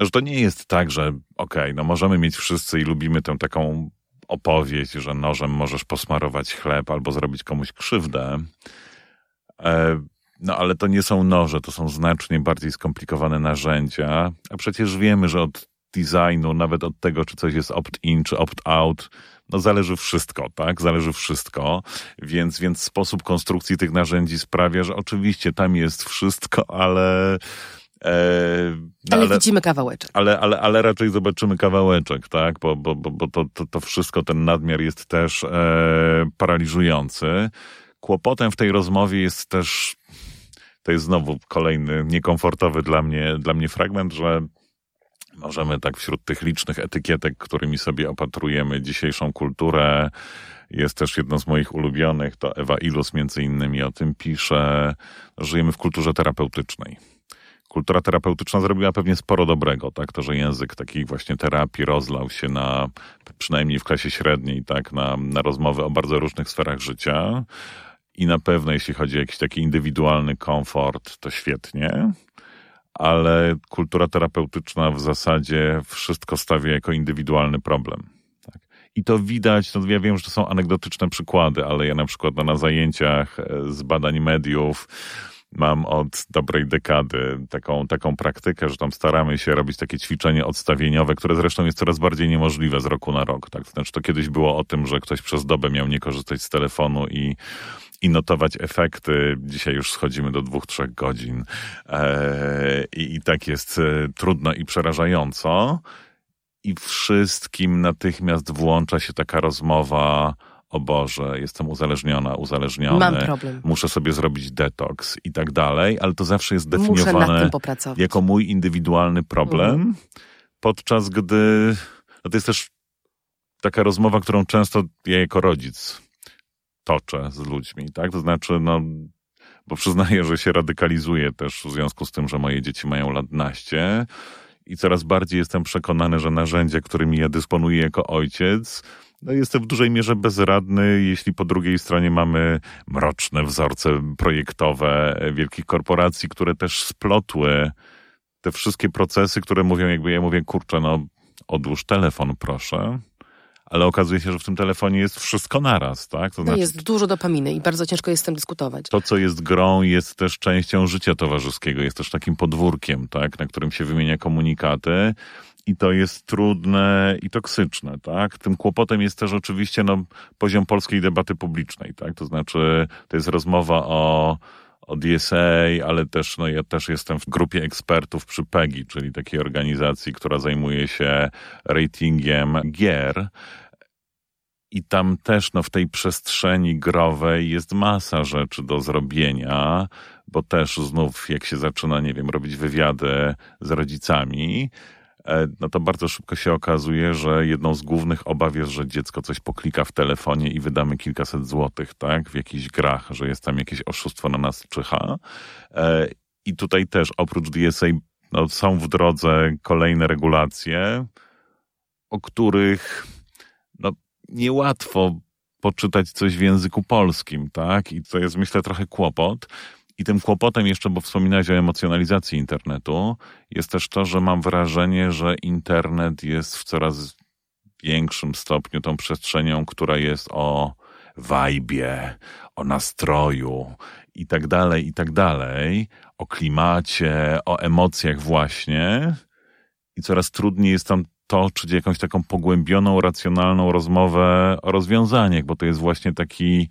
że to nie jest tak, że okej, okay, no możemy mieć wszyscy i lubimy tę taką opowieść, że nożem możesz posmarować chleb albo zrobić komuś krzywdę. E, no ale to nie są noże, to są znacznie bardziej skomplikowane narzędzia, a przecież wiemy, że od designu, nawet od tego, czy coś jest opt-in, czy opt-out, no zależy wszystko, tak? Zależy wszystko, więc, więc sposób konstrukcji tych narzędzi sprawia, że oczywiście tam jest wszystko, ale... E, no, ale, ale, widzimy kawałeczek. Ale, ale, ale raczej zobaczymy kawałeczek, tak? Bo, bo, bo, bo to, to, to wszystko, ten nadmiar jest też e, paraliżujący. Kłopotem w tej rozmowie jest też to jest znowu kolejny niekomfortowy dla mnie, dla mnie fragment, że możemy tak wśród tych licznych etykietek, którymi sobie opatrujemy dzisiejszą kulturę, jest też jedno z moich ulubionych, to Ewa Ilus między innymi o tym pisze, żyjemy w kulturze terapeutycznej. Kultura terapeutyczna zrobiła pewnie sporo dobrego, tak? To, że język takich właśnie terapii rozlał się na, przynajmniej w klasie średniej, tak? Na, na rozmowy o bardzo różnych sferach życia i na pewno jeśli chodzi o jakiś taki indywidualny komfort, to świetnie, ale kultura terapeutyczna w zasadzie wszystko stawia jako indywidualny problem. Tak? I to widać, no ja wiem, że to są anegdotyczne przykłady, ale ja na przykład no, na zajęciach e, z badań mediów mam od dobrej dekady taką, taką praktykę, że tam staramy się robić takie ćwiczenie odstawieniowe, które zresztą jest coraz bardziej niemożliwe z roku na rok. Tak? Znaczy to kiedyś było o tym, że ktoś przez dobę miał nie korzystać z telefonu i i notować efekty. Dzisiaj już schodzimy do dwóch, trzech godzin e, i, i tak jest e, trudno i przerażająco. I wszystkim natychmiast włącza się taka rozmowa o Boże, jestem uzależniona, uzależniony. Mam problem. Muszę sobie zrobić detoks i tak dalej, ale to zawsze jest definiowane jako mój indywidualny problem, mhm. podczas gdy no to jest też taka rozmowa, którą często ja jako rodzic toczę z ludźmi, tak? To znaczy, no, bo przyznaję, że się radykalizuję też w związku z tym, że moje dzieci mają lat naście i coraz bardziej jestem przekonany, że narzędzia, którymi ja dysponuję jako ojciec, no jestem w dużej mierze bezradny, jeśli po drugiej stronie mamy mroczne wzorce projektowe wielkich korporacji, które też splotły te wszystkie procesy, które mówią, jakby ja mówię, kurczę, no odłóż telefon, proszę ale okazuje się, że w tym telefonie jest wszystko naraz, tak? To no znaczy, jest dużo dopaminy i bardzo ciężko jest z tym dyskutować. To, co jest grą, jest też częścią życia towarzyskiego, jest też takim podwórkiem, tak? Na którym się wymienia komunikaty i to jest trudne i toksyczne, tak? Tym kłopotem jest też oczywiście no, poziom polskiej debaty publicznej, tak? To znaczy, to jest rozmowa o o DSA, ale też, no ja też jestem w grupie ekspertów przy PEGI, czyli takiej organizacji, która zajmuje się ratingiem gier. I tam też, no, w tej przestrzeni growej jest masa rzeczy do zrobienia, bo też znów, jak się zaczyna, nie wiem, robić wywiady z rodzicami, E, no to bardzo szybko się okazuje, że jedną z głównych obaw jest, że dziecko coś poklika w telefonie i wydamy kilkaset złotych, tak, w jakichś grach, że jest tam jakieś oszustwo na nas czyha. E, I tutaj też oprócz DSA no, są w drodze kolejne regulacje, o których no, niełatwo poczytać coś w języku polskim, tak? I to jest myślę trochę kłopot. I tym kłopotem jeszcze, bo wspominałeś o emocjonalizacji internetu, jest też to, że mam wrażenie, że internet jest w coraz większym stopniu tą przestrzenią, która jest o wajbie, o nastroju i tak dalej, i tak dalej, o klimacie, o emocjach właśnie. I coraz trudniej jest tam toczyć jakąś taką pogłębioną, racjonalną rozmowę o rozwiązaniach, bo to jest właśnie taki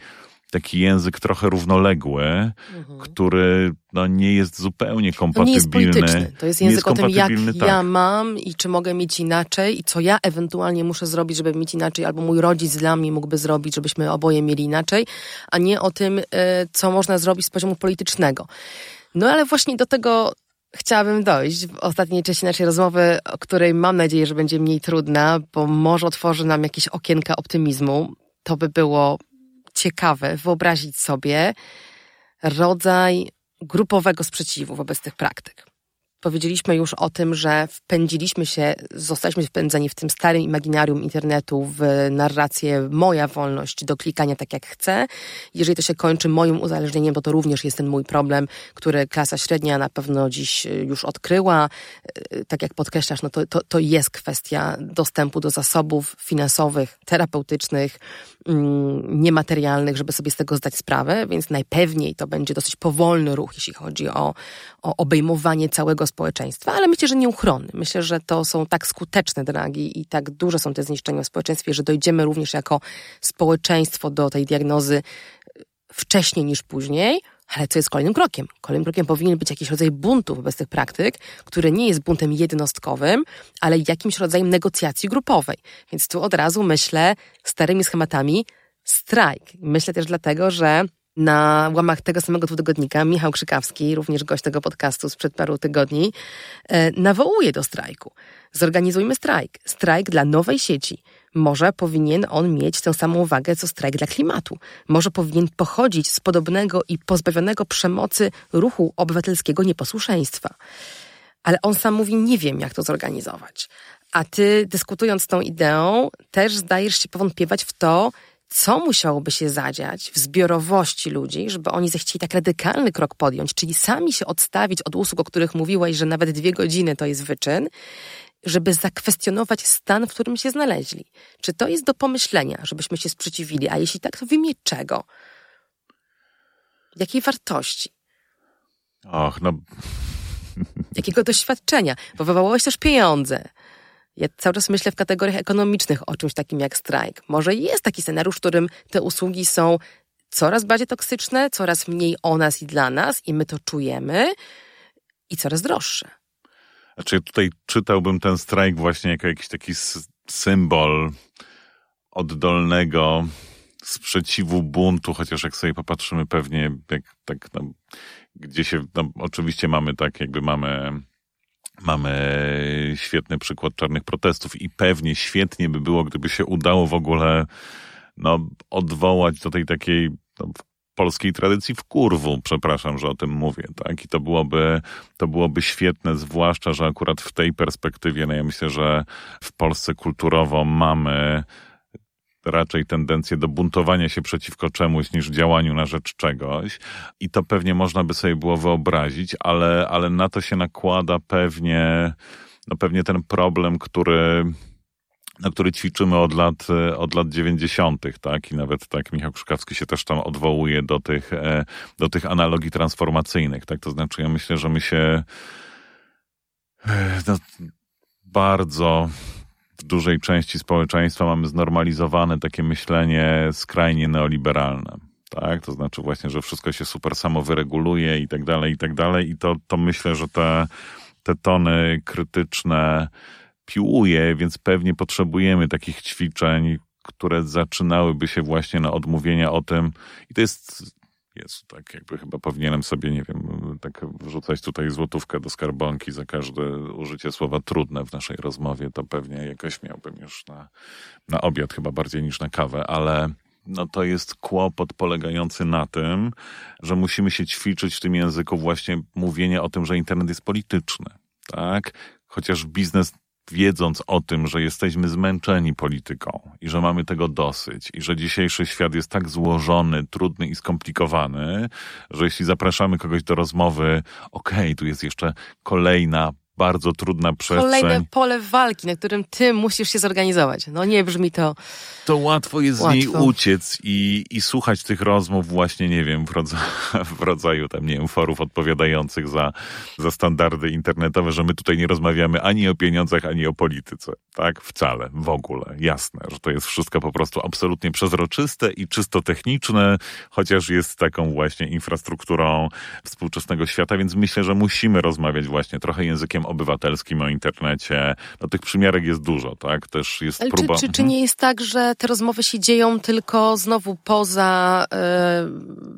taki język trochę równoległy, mhm. który no, nie jest zupełnie kompatybilny. To nie jest polityczny. To jest język jest o tym, jak tak. ja mam i czy mogę mieć inaczej i co ja ewentualnie muszę zrobić, żeby mieć inaczej, albo mój rodzic dla mnie mógłby zrobić, żebyśmy oboje mieli inaczej, a nie o tym, e, co można zrobić z poziomu politycznego. No ale właśnie do tego chciałabym dojść w ostatniej części naszej rozmowy, o której mam nadzieję, że będzie mniej trudna, bo może otworzy nam jakieś okienka optymizmu. To by było ciekawe wyobrazić sobie rodzaj grupowego sprzeciwu wobec tych praktyk. Powiedzieliśmy już o tym, że wpędziliśmy się, zostaliśmy wpędzeni w tym starym imaginarium internetu w narrację moja wolność do klikania tak jak chcę. Jeżeli to się kończy moim uzależnieniem, bo to również jest ten mój problem, który klasa średnia na pewno dziś już odkryła. Tak jak podkreślasz, no to, to, to jest kwestia dostępu do zasobów finansowych, terapeutycznych, niematerialnych, żeby sobie z tego zdać sprawę, więc najpewniej to będzie dosyć powolny ruch, jeśli chodzi o, o obejmowanie całego społeczeństwa, ale myślę, że nieuchronny. Myślę, że to są tak skuteczne dragi i tak duże są te zniszczenia w społeczeństwie, że dojdziemy również jako społeczeństwo do tej diagnozy wcześniej niż później, ale co jest kolejnym krokiem? Kolejnym krokiem powinien być jakiś rodzaj buntu wobec tych praktyk, który nie jest buntem jednostkowym, ale jakimś rodzajem negocjacji grupowej. Więc tu od razu myślę starymi schematami strajk. Myślę też dlatego, że na łamach tego samego dwutygodnika Michał Krzykawski, również gość tego podcastu sprzed paru tygodni, e, nawołuje do strajku. Zorganizujmy strajk. Strajk dla nowej sieci. Może powinien on mieć tę samą wagę, co strajk dla klimatu. Może powinien pochodzić z podobnego i pozbawionego przemocy ruchu obywatelskiego nieposłuszeństwa. Ale on sam mówi, nie wiem, jak to zorganizować. A ty, dyskutując tą ideą, też zdajesz się powątpiewać w to, co musiałoby się zadziać w zbiorowości ludzi, żeby oni zechcieli tak radykalny krok podjąć, czyli sami się odstawić od usług, o których mówiłaś, że nawet dwie godziny to jest wyczyn, żeby zakwestionować stan, w którym się znaleźli. Czy to jest do pomyślenia, żebyśmy się sprzeciwili? A jeśli tak, to w imię czego? Jakiej wartości? Och, no. Jakiego doświadczenia? Bo wywołałeś też pieniądze. Ja cały czas myślę w kategoriach ekonomicznych o czymś takim jak strajk. Może jest taki scenariusz, w którym te usługi są coraz bardziej toksyczne, coraz mniej o nas i dla nas, i my to czujemy, i coraz droższe. Znaczy, tutaj czytałbym ten strajk właśnie jako jakiś taki symbol oddolnego sprzeciwu buntu, chociaż jak sobie popatrzymy pewnie, jak tak, no, gdzie się, no, oczywiście mamy tak, jakby mamy Mamy świetny przykład czarnych protestów i pewnie świetnie by było, gdyby się udało w ogóle no, odwołać do tej takiej no, polskiej tradycji w kurwu, przepraszam, że o tym mówię, tak? I to byłoby, to byłoby świetne, zwłaszcza, że akurat w tej perspektywie, no ja myślę, że w Polsce kulturowo mamy raczej tendencję do buntowania się przeciwko czemuś niż działaniu na rzecz czegoś. I to pewnie można by sobie było wyobrazić, ale, ale na to się nakłada pewnie, no pewnie ten problem, który na który ćwiczymy od lat, od lat 90., tak? I nawet tak Michał Krzykawski się też tam odwołuje do tych, e, do tych analogii transformacyjnych, tak? To znaczy, ja myślę, że my się e, no, bardzo w dużej części społeczeństwa mamy znormalizowane takie myślenie skrajnie neoliberalne. Tak, to znaczy właśnie, że wszystko się super samo wyreguluje i tak dalej, i tak dalej. I to, to myślę, że te, te tony krytyczne piłuje, więc pewnie potrzebujemy takich ćwiczeń, które zaczynałyby się właśnie na odmówienia o tym. I to jest jest tak jakby chyba powinienem sobie, nie wiem, tak wrzucać tutaj złotówkę do skarbonki za każde użycie słowa trudne w naszej rozmowie, to pewnie jakoś miałbym już na, na obiad chyba bardziej niż na kawę, ale no to jest kłopot polegający na tym, że musimy się ćwiczyć w tym języku właśnie mówienia o tym, że internet jest polityczny, tak? Chociaż biznes wiedząc o tym, że jesteśmy zmęczeni polityką i że mamy tego dosyć i że dzisiejszy świat jest tak złożony, trudny i skomplikowany, że jeśli zapraszamy kogoś do rozmowy, okej, okay, tu jest jeszcze kolejna bardzo trudna przestrzeń. Kolejne pole walki, na którym ty musisz się zorganizować. No nie brzmi to. To łatwo jest łatwo. z niej uciec i, i słuchać tych rozmów właśnie, nie wiem, w rodzaju, (laughs) w rodzaju tam, nie wiem, forów odpowiadających za, za standardy internetowe, że my tutaj nie rozmawiamy ani o pieniądzach, ani o polityce. Tak? Wcale, w ogóle. Jasne, że to jest wszystko po prostu absolutnie przezroczyste i czysto techniczne, chociaż jest taką właśnie infrastrukturą współczesnego świata, więc myślę, że musimy rozmawiać właśnie trochę językiem obywatelskim o internecie. No tych przymiarek jest dużo, tak? Też jest Ale próba... Czy, czy, czy mhm. nie jest tak, że te rozmowy się dzieją tylko znowu poza, yy,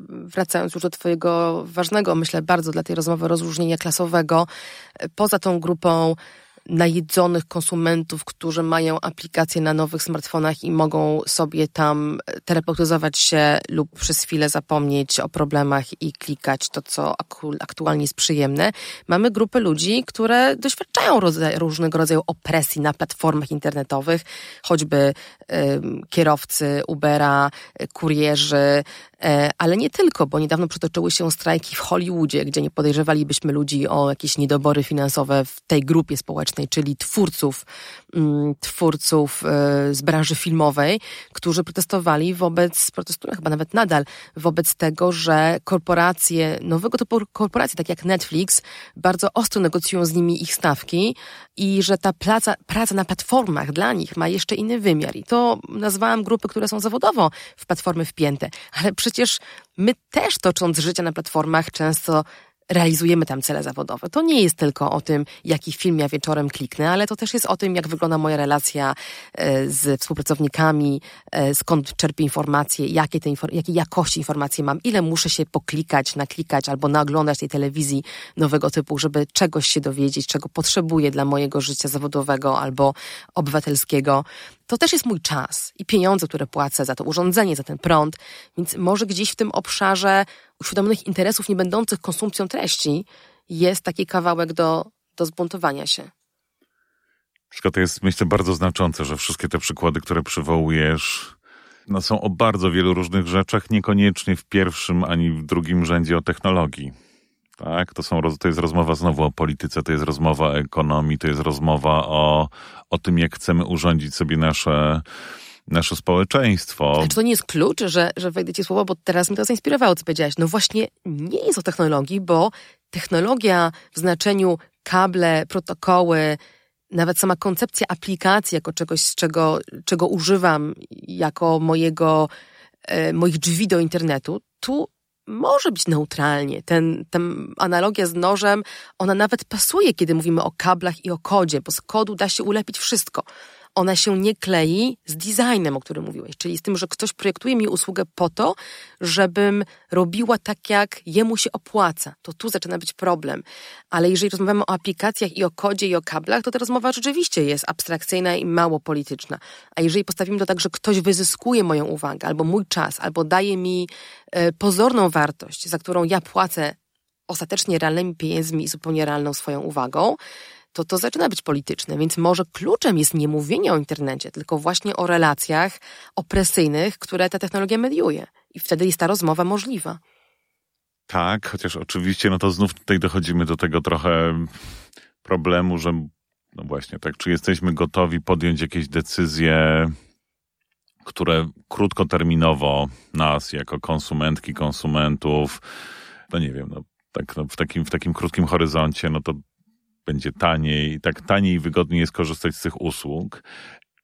wracając już do twojego ważnego, myślę, bardzo dla tej rozmowy rozróżnienia klasowego, yy, poza tą grupą najedzonych konsumentów, którzy mają aplikacje na nowych smartfonach i mogą sobie tam terapeutyzować się lub przez chwilę zapomnieć o problemach i klikać to, co aktualnie jest przyjemne. Mamy grupę ludzi, które doświadczają różnego rodzaju opresji na platformach internetowych, choćby kierowcy Ubera, kurierzy, E, ale nie tylko, bo niedawno przytoczyły się strajki w Hollywoodzie, gdzie nie podejrzewalibyśmy ludzi o jakieś niedobory finansowe w tej grupie społecznej, czyli twórców, mm, twórców e, z branży filmowej, którzy protestowali wobec, protestują chyba nawet nadal, wobec tego, że korporacje, nowego typu korporacje, tak jak Netflix, bardzo ostro negocjują z nimi ich stawki i że ta praca, praca na platformach dla nich ma jeszcze inny wymiar. I to nazwałam grupy, które są zawodowo w platformy wpięte, ale przecież my też tocząc życie na platformach często realizujemy tam cele zawodowe. To nie jest tylko o tym, jaki film ja wieczorem kliknę, ale to też jest o tym, jak wygląda moja relacja e, z współpracownikami, e, skąd czerpię informacje, jakie te jakiej jakości informacje mam, ile muszę się poklikać, naklikać albo naoglądać tej telewizji nowego typu, żeby czegoś się dowiedzieć, czego potrzebuję dla mojego życia zawodowego albo obywatelskiego to też jest mój czas i pieniądze, które płacę za to urządzenie, za ten prąd, więc może gdzieś w tym obszarze uświadomionych interesów nie będących konsumpcją treści jest taki kawałek do, do zbuntowania się. Wszystko to jest, myślę, bardzo znaczące, że wszystkie te przykłady, które przywołujesz, no, są o bardzo wielu różnych rzeczach, niekoniecznie w pierwszym ani w drugim rzędzie o technologii. Tak, to, są, to jest rozmowa znowu o polityce, to jest rozmowa o ekonomii, to jest rozmowa o, o tym, jak chcemy urządzić sobie nasze, nasze społeczeństwo. Czy to nie jest klucz, że, że wejdę ci słowo, bo teraz mi to zainspirowało, co powiedziałaś. No właśnie nie jest o technologii, bo technologia w znaczeniu kable, protokoły, nawet sama koncepcja aplikacji jako czegoś, z czego, czego używam jako mojego, e, moich drzwi do internetu, tu może być neutralnie. Ten, ten analogia z nożem, ona nawet pasuje, kiedy mówimy o kablach i o kodzie, bo z kodu da się ulepić wszystko. Ona się nie klei z designem, o którym mówiłeś, czyli z tym, że ktoś projektuje mi usługę po to, żebym robiła tak, jak jemu się opłaca. To tu zaczyna być problem. Ale jeżeli rozmawiamy o aplikacjach i o kodzie i o kablach, to ta rozmowa rzeczywiście jest abstrakcyjna i mało polityczna. A jeżeli postawimy to tak, że ktoś wyzyskuje moją uwagę, albo mój czas, albo daje mi e, pozorną wartość, za którą ja płacę ostatecznie realnymi pieniędzmi i zupełnie realną swoją uwagą, to to zaczyna być polityczne. Więc może kluczem jest nie mówienie o internecie, tylko właśnie o relacjach opresyjnych, które ta technologia mediuje. I wtedy jest ta rozmowa możliwa. Tak, chociaż oczywiście, no to znów tutaj dochodzimy do tego trochę problemu, że no właśnie, tak, czy jesteśmy gotowi podjąć jakieś decyzje, które krótkoterminowo nas jako konsumentki, konsumentów, no nie wiem, no tak no w, takim, w takim krótkim horyzoncie, no to będzie taniej, tak taniej i wygodniej jest korzystać z tych usług.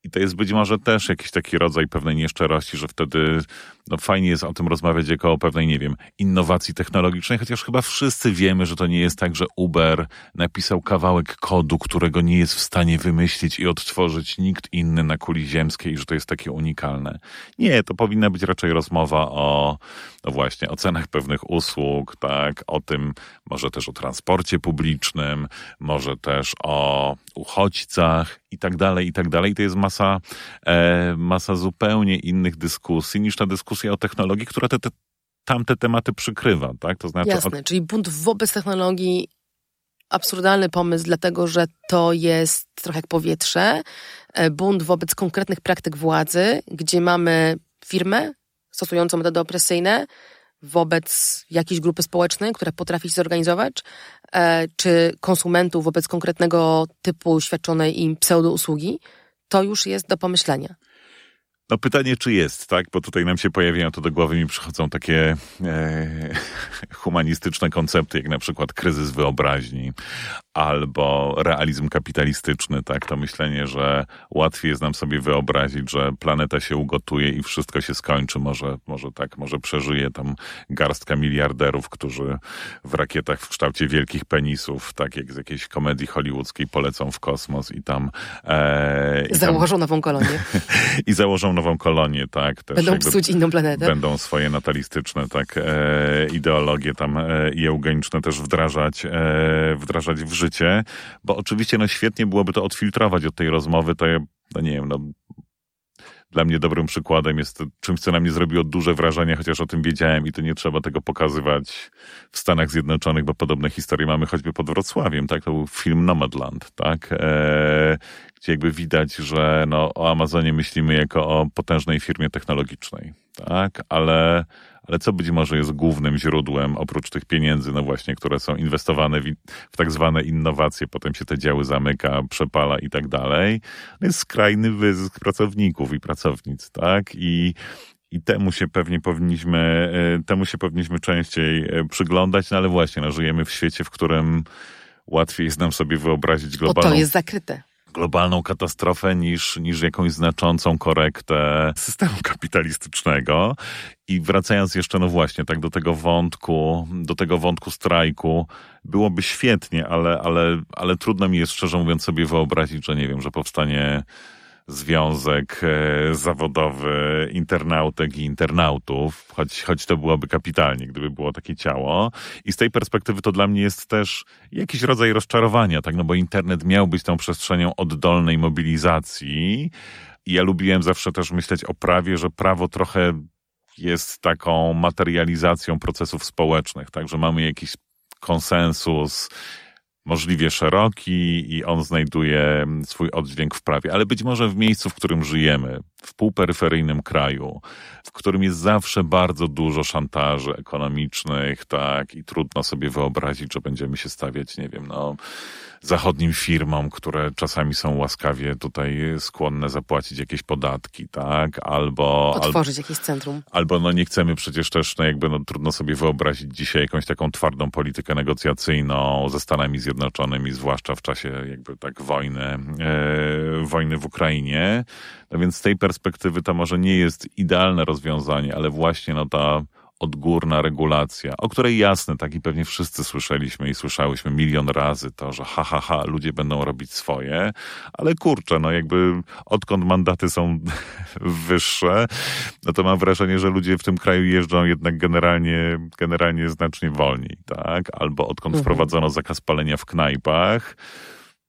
I to jest być może też jakiś taki rodzaj pewnej nieszczerości, że wtedy no fajnie jest o tym rozmawiać jako o pewnej, nie wiem, innowacji technologicznej, chociaż chyba wszyscy wiemy, że to nie jest tak, że Uber napisał kawałek kodu, którego nie jest w stanie wymyślić i odtworzyć nikt inny na kuli ziemskiej, że to jest takie unikalne. Nie, to powinna być raczej rozmowa o, no właśnie, o cenach pewnych usług, tak, o tym, może też o transporcie publicznym, może też o uchodźcach i tak dalej, i tak dalej. To jest masa, e, masa zupełnie innych dyskusji niż ta dyskusja o technologii, która te, te tamte tematy przykrywa, tak? To znaczy Jasne, czyli bunt wobec technologii absurdalny pomysł, dlatego że to jest trochę jak powietrze. E, bunt wobec konkretnych praktyk władzy, gdzie mamy firmę stosującą metody opresyjne wobec jakiejś grupy społecznej, która potrafi się zorganizować, e, czy konsumentów wobec konkretnego typu świadczonej im pseudo-usługi, to już jest do pomyślenia. No pytanie, czy jest, tak? Bo tutaj nam się pojawiają, to do głowy mi przychodzą takie e, (laughs) humanistyczne koncepty, jak na przykład kryzys wyobraźni albo realizm kapitalistyczny, tak? To myślenie, że łatwiej jest nam sobie wyobrazić, że planeta się ugotuje i wszystko się skończy. Może, może tak, może przeżyje tam garstka miliarderów, którzy w rakietach w kształcie wielkich penisów, tak jak z jakiejś komedii hollywoodzkiej polecą w kosmos i tam... E, i założą tam, nową kolonię. (laughs) I założą nową kolonię, tak. Też będą psuć inną planetę. Będą swoje natalistyczne, tak, e, ideologie tam e, i eugeniczne też wdrażać, e, wdrażać w życie, bo oczywiście no świetnie byłoby to odfiltrować od tej rozmowy, to ja, no nie wiem, no dla mnie dobrym przykładem jest czymś, co na mnie zrobiło duże wrażenie, chociaż o tym wiedziałem i to nie trzeba tego pokazywać w Stanach Zjednoczonych, bo podobne historie mamy choćby pod Wrocławiem, tak? To był film Nomadland, tak? E, gdzie jakby widać, że no, o Amazonie myślimy jako o potężnej firmie technologicznej, tak? Ale ale co być może jest głównym źródłem, oprócz tych pieniędzy, no właśnie, które są inwestowane w, w tak zwane innowacje, potem się te działy zamyka, przepala i tak dalej, jest skrajny wyzysk pracowników i pracownic, tak? I, i temu się pewnie powinniśmy, e, temu się powinniśmy częściej e, przyglądać, no ale właśnie, no, żyjemy w świecie, w którym łatwiej jest nam sobie wyobrazić globalną... O, to jest zakryte globalną katastrofę niż, niż jakąś znaczącą korektę systemu kapitalistycznego. I wracając jeszcze, no właśnie, tak do tego wątku, do tego wątku strajku, byłoby świetnie, ale, ale, ale trudno mi jest szczerze mówiąc sobie wyobrazić, że nie wiem, że powstanie związek e, zawodowy internautek i internautów, choć, choć to byłoby kapitalnie, gdyby było takie ciało. I z tej perspektywy to dla mnie jest też jakiś rodzaj rozczarowania, tak? No bo internet miał być tą przestrzenią oddolnej mobilizacji. I ja lubiłem zawsze też myśleć o prawie, że prawo trochę jest taką materializacją procesów społecznych, tak? Że mamy jakiś konsensus, możliwie szeroki i on znajduje swój oddźwięk w prawie, ale być może w miejscu, w którym żyjemy, w półperyferyjnym kraju, w którym jest zawsze bardzo dużo szantaży ekonomicznych, tak, i trudno sobie wyobrazić, że będziemy się stawiać, nie wiem, no, zachodnim firmom, które czasami są łaskawie tutaj skłonne zapłacić jakieś podatki, tak? Albo... Otworzyć jakieś centrum. Albo no nie chcemy przecież też, no jakby no trudno sobie wyobrazić dzisiaj jakąś taką twardą politykę negocjacyjną ze Stanami Zjednoczonymi, zwłaszcza w czasie jakby tak wojny, e, wojny w Ukrainie. No więc z tej perspektywy to może nie jest idealne rozwiązanie, ale właśnie no ta odgórna regulacja, o której jasne, tak i pewnie wszyscy słyszeliśmy i słyszałyśmy milion razy to, że ha, ha, ha, ludzie będą robić swoje, ale kurczę, no jakby odkąd mandaty są (laughs) wyższe, no to mam wrażenie, że ludzie w tym kraju jeżdżą jednak generalnie, generalnie znacznie wolniej, tak? Albo odkąd mhm. wprowadzono zakaz palenia w knajpach,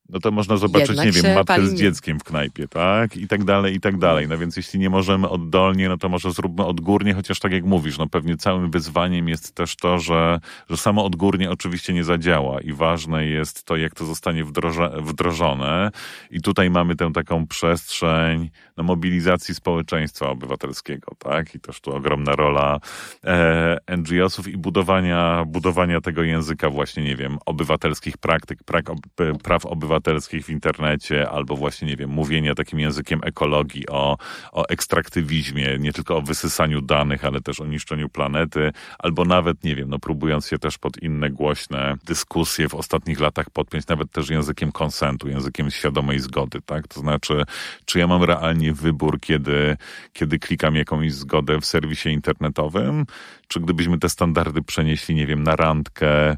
no to można zobaczyć, Jednak nie wiem, matkę z dzieckiem w knajpie, tak? I tak dalej, i tak dalej. No więc jeśli nie możemy oddolnie, no to może zróbmy odgórnie, chociaż tak jak mówisz, no pewnie całym wyzwaniem jest też to, że, że samo odgórnie oczywiście nie zadziała i ważne jest to, jak to zostanie wdroże, wdrożone. I tutaj mamy tę taką przestrzeń no, mobilizacji społeczeństwa obywatelskiego, tak? I też tu ogromna rola e, NGO-sów i budowania, budowania tego języka właśnie, nie wiem, obywatelskich praktyk, prak, praw obywatelskich obywatelskich w internecie, albo właśnie, nie wiem, mówienia takim językiem ekologii o, o ekstraktywizmie, nie tylko o wysysaniu danych, ale też o niszczeniu planety, albo nawet, nie wiem, no próbując się też pod inne głośne dyskusje w ostatnich latach podpiąć, nawet też językiem konsentu, językiem świadomej zgody, tak? To znaczy, czy ja mam realnie wybór, kiedy, kiedy klikam jakąś zgodę w serwisie internetowym, czy gdybyśmy te standardy przenieśli, nie wiem, na randkę,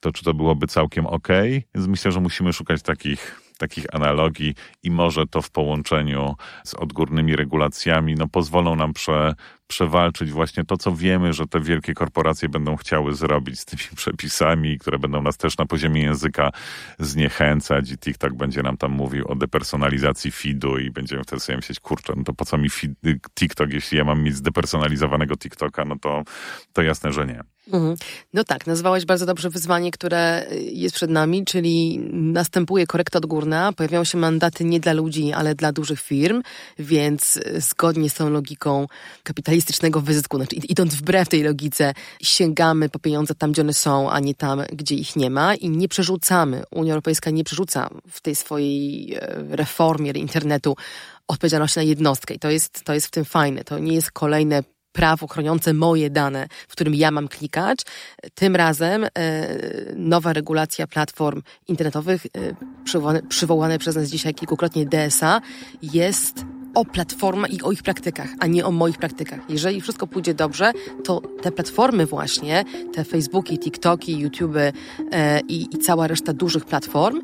to czy to byłoby całkiem ok? Więc myślę, że musimy szukać takich, takich analogii i może to w połączeniu z odgórnymi regulacjami no, pozwolą nam prze, przewalczyć właśnie to, co wiemy, że te wielkie korporacje będą chciały zrobić z tymi (laughs) przepisami, które będą nas też na poziomie języka zniechęcać i TikTok będzie nam tam mówił o depersonalizacji feedu i będziemy wtedy sobie myśleć, kurczę, no to po co mi feed, TikTok, jeśli ja mam mieć zdepersonalizowanego TikToka, no to, to jasne, że nie. Mhm. No tak, nazwałeś bardzo dobrze wyzwanie, które jest przed nami, czyli następuje korekta odgórna, pojawiają się mandaty nie dla ludzi, ale dla dużych firm, więc zgodnie z tą logiką kapitalistycznego wyzysku, znaczy idąc wbrew tej logice, sięgamy po pieniądze tam, gdzie one są, a nie tam, gdzie ich nie ma i nie przerzucamy. Unia Europejska nie przerzuca w tej swojej e, reformie internetu odpowiedzialności na jednostkę i to jest, to jest w tym fajne. To nie jest kolejne prawo chroniące moje dane, w którym ja mam klikać. Tym razem e, nowa regulacja platform internetowych, e, przywołane, przywołane przez nas dzisiaj kilkukrotnie DSA, jest o platformach i o ich praktykach, a nie o moich praktykach. Jeżeli wszystko pójdzie dobrze, to te platformy właśnie, te Facebooki, TikToki, YouTube e, i, i cała reszta dużych platform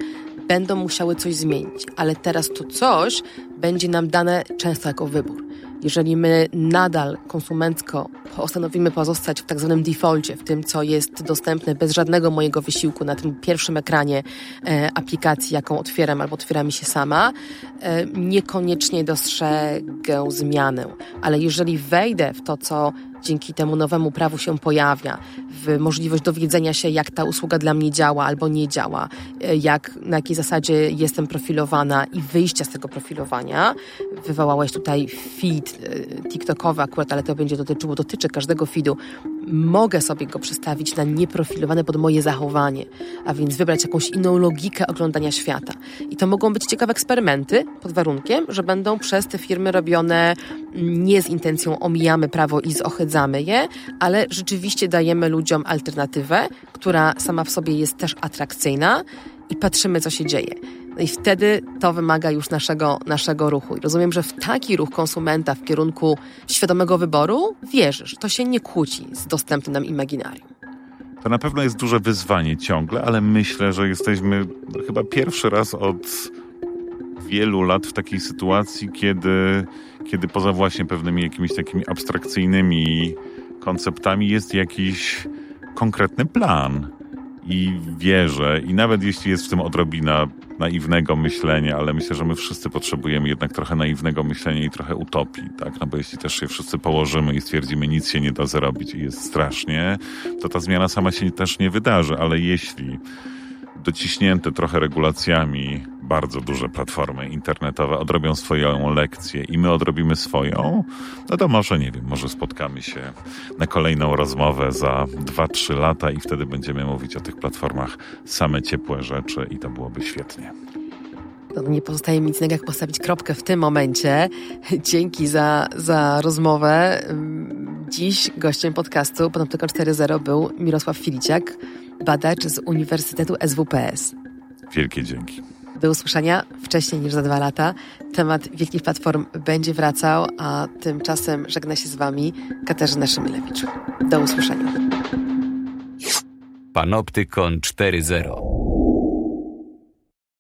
będą musiały coś zmienić, ale teraz to coś będzie nam dane często jako wybór. Jeżeli my nadal konsumencko postanowimy pozostać w tak zwanym defaulcie, w tym, co jest dostępne bez żadnego mojego wysiłku na tym pierwszym ekranie e, aplikacji, jaką otwieram albo otwiera mi się sama, e, niekoniecznie dostrzegę zmianę. Ale jeżeli wejdę w to, co dzięki temu nowemu prawu się pojawia, w możliwość dowiedzenia się, jak ta usługa dla mnie działa albo nie działa, e, jak, na jakiej zasadzie jestem profilowana i wyjścia z tego profilowania. Wywołałeś tutaj feed e, TikTokowy akurat, ale to będzie dotyczyło, dotyczy każdego feedu. Mogę sobie go przestawić na nieprofilowane pod moje zachowanie, a więc wybrać jakąś inną logikę oglądania świata. I to mogą być ciekawe eksperymenty pod warunkiem, że będą przez te firmy robione nie z intencją omijamy prawo i zohydzamy je, ale rzeczywiście dajemy ludziom alternatywę, która sama w sobie jest też atrakcyjna i patrzymy, co się dzieje. No i wtedy to wymaga już naszego, naszego ruchu. I rozumiem, że w taki ruch konsumenta w kierunku świadomego wyboru wierzysz. To się nie kłóci z dostępnym nam imaginarium. To na pewno jest duże wyzwanie ciągle, ale myślę, że jesteśmy chyba pierwszy raz od wielu lat w takiej sytuacji, kiedy, kiedy poza właśnie pewnymi jakimiś takimi abstrakcyjnymi konceptami jest jakiś konkretny plan. I wierzę, i nawet jeśli jest w tym odrobina naiwnego myślenia, ale myślę, że my wszyscy potrzebujemy jednak trochę naiwnego myślenia i trochę utopii, tak? No bo jeśli też się wszyscy położymy i stwierdzimy, nic się nie da zrobić i jest strasznie, to ta zmiana sama się też nie wydarzy, ale jeśli dociśnięte trochę regulacjami bardzo duże platformy internetowe odrobią swoją lekcję i my odrobimy swoją, no to może, nie wiem, może spotkamy się na kolejną rozmowę za 2-3 lata i wtedy będziemy mówić o tych platformach same ciepłe rzeczy i to byłoby świetnie. No, nie pozostaje mi nic innego, jak postawić kropkę w tym momencie. (laughs) Dzięki za, za rozmowę. Dziś gościem podcastu Panoptyka 4.0 był Mirosław Filiciak, badacz z Uniwersytetu SWPS. Wielkie dzięki. Do usłyszenia wcześniej niż za dwa lata. Temat wielkich platform będzie wracał, a tymczasem żegna się z Wami Katarzyna Szymylewicz. Do usłyszenia. Panoptykon 4.0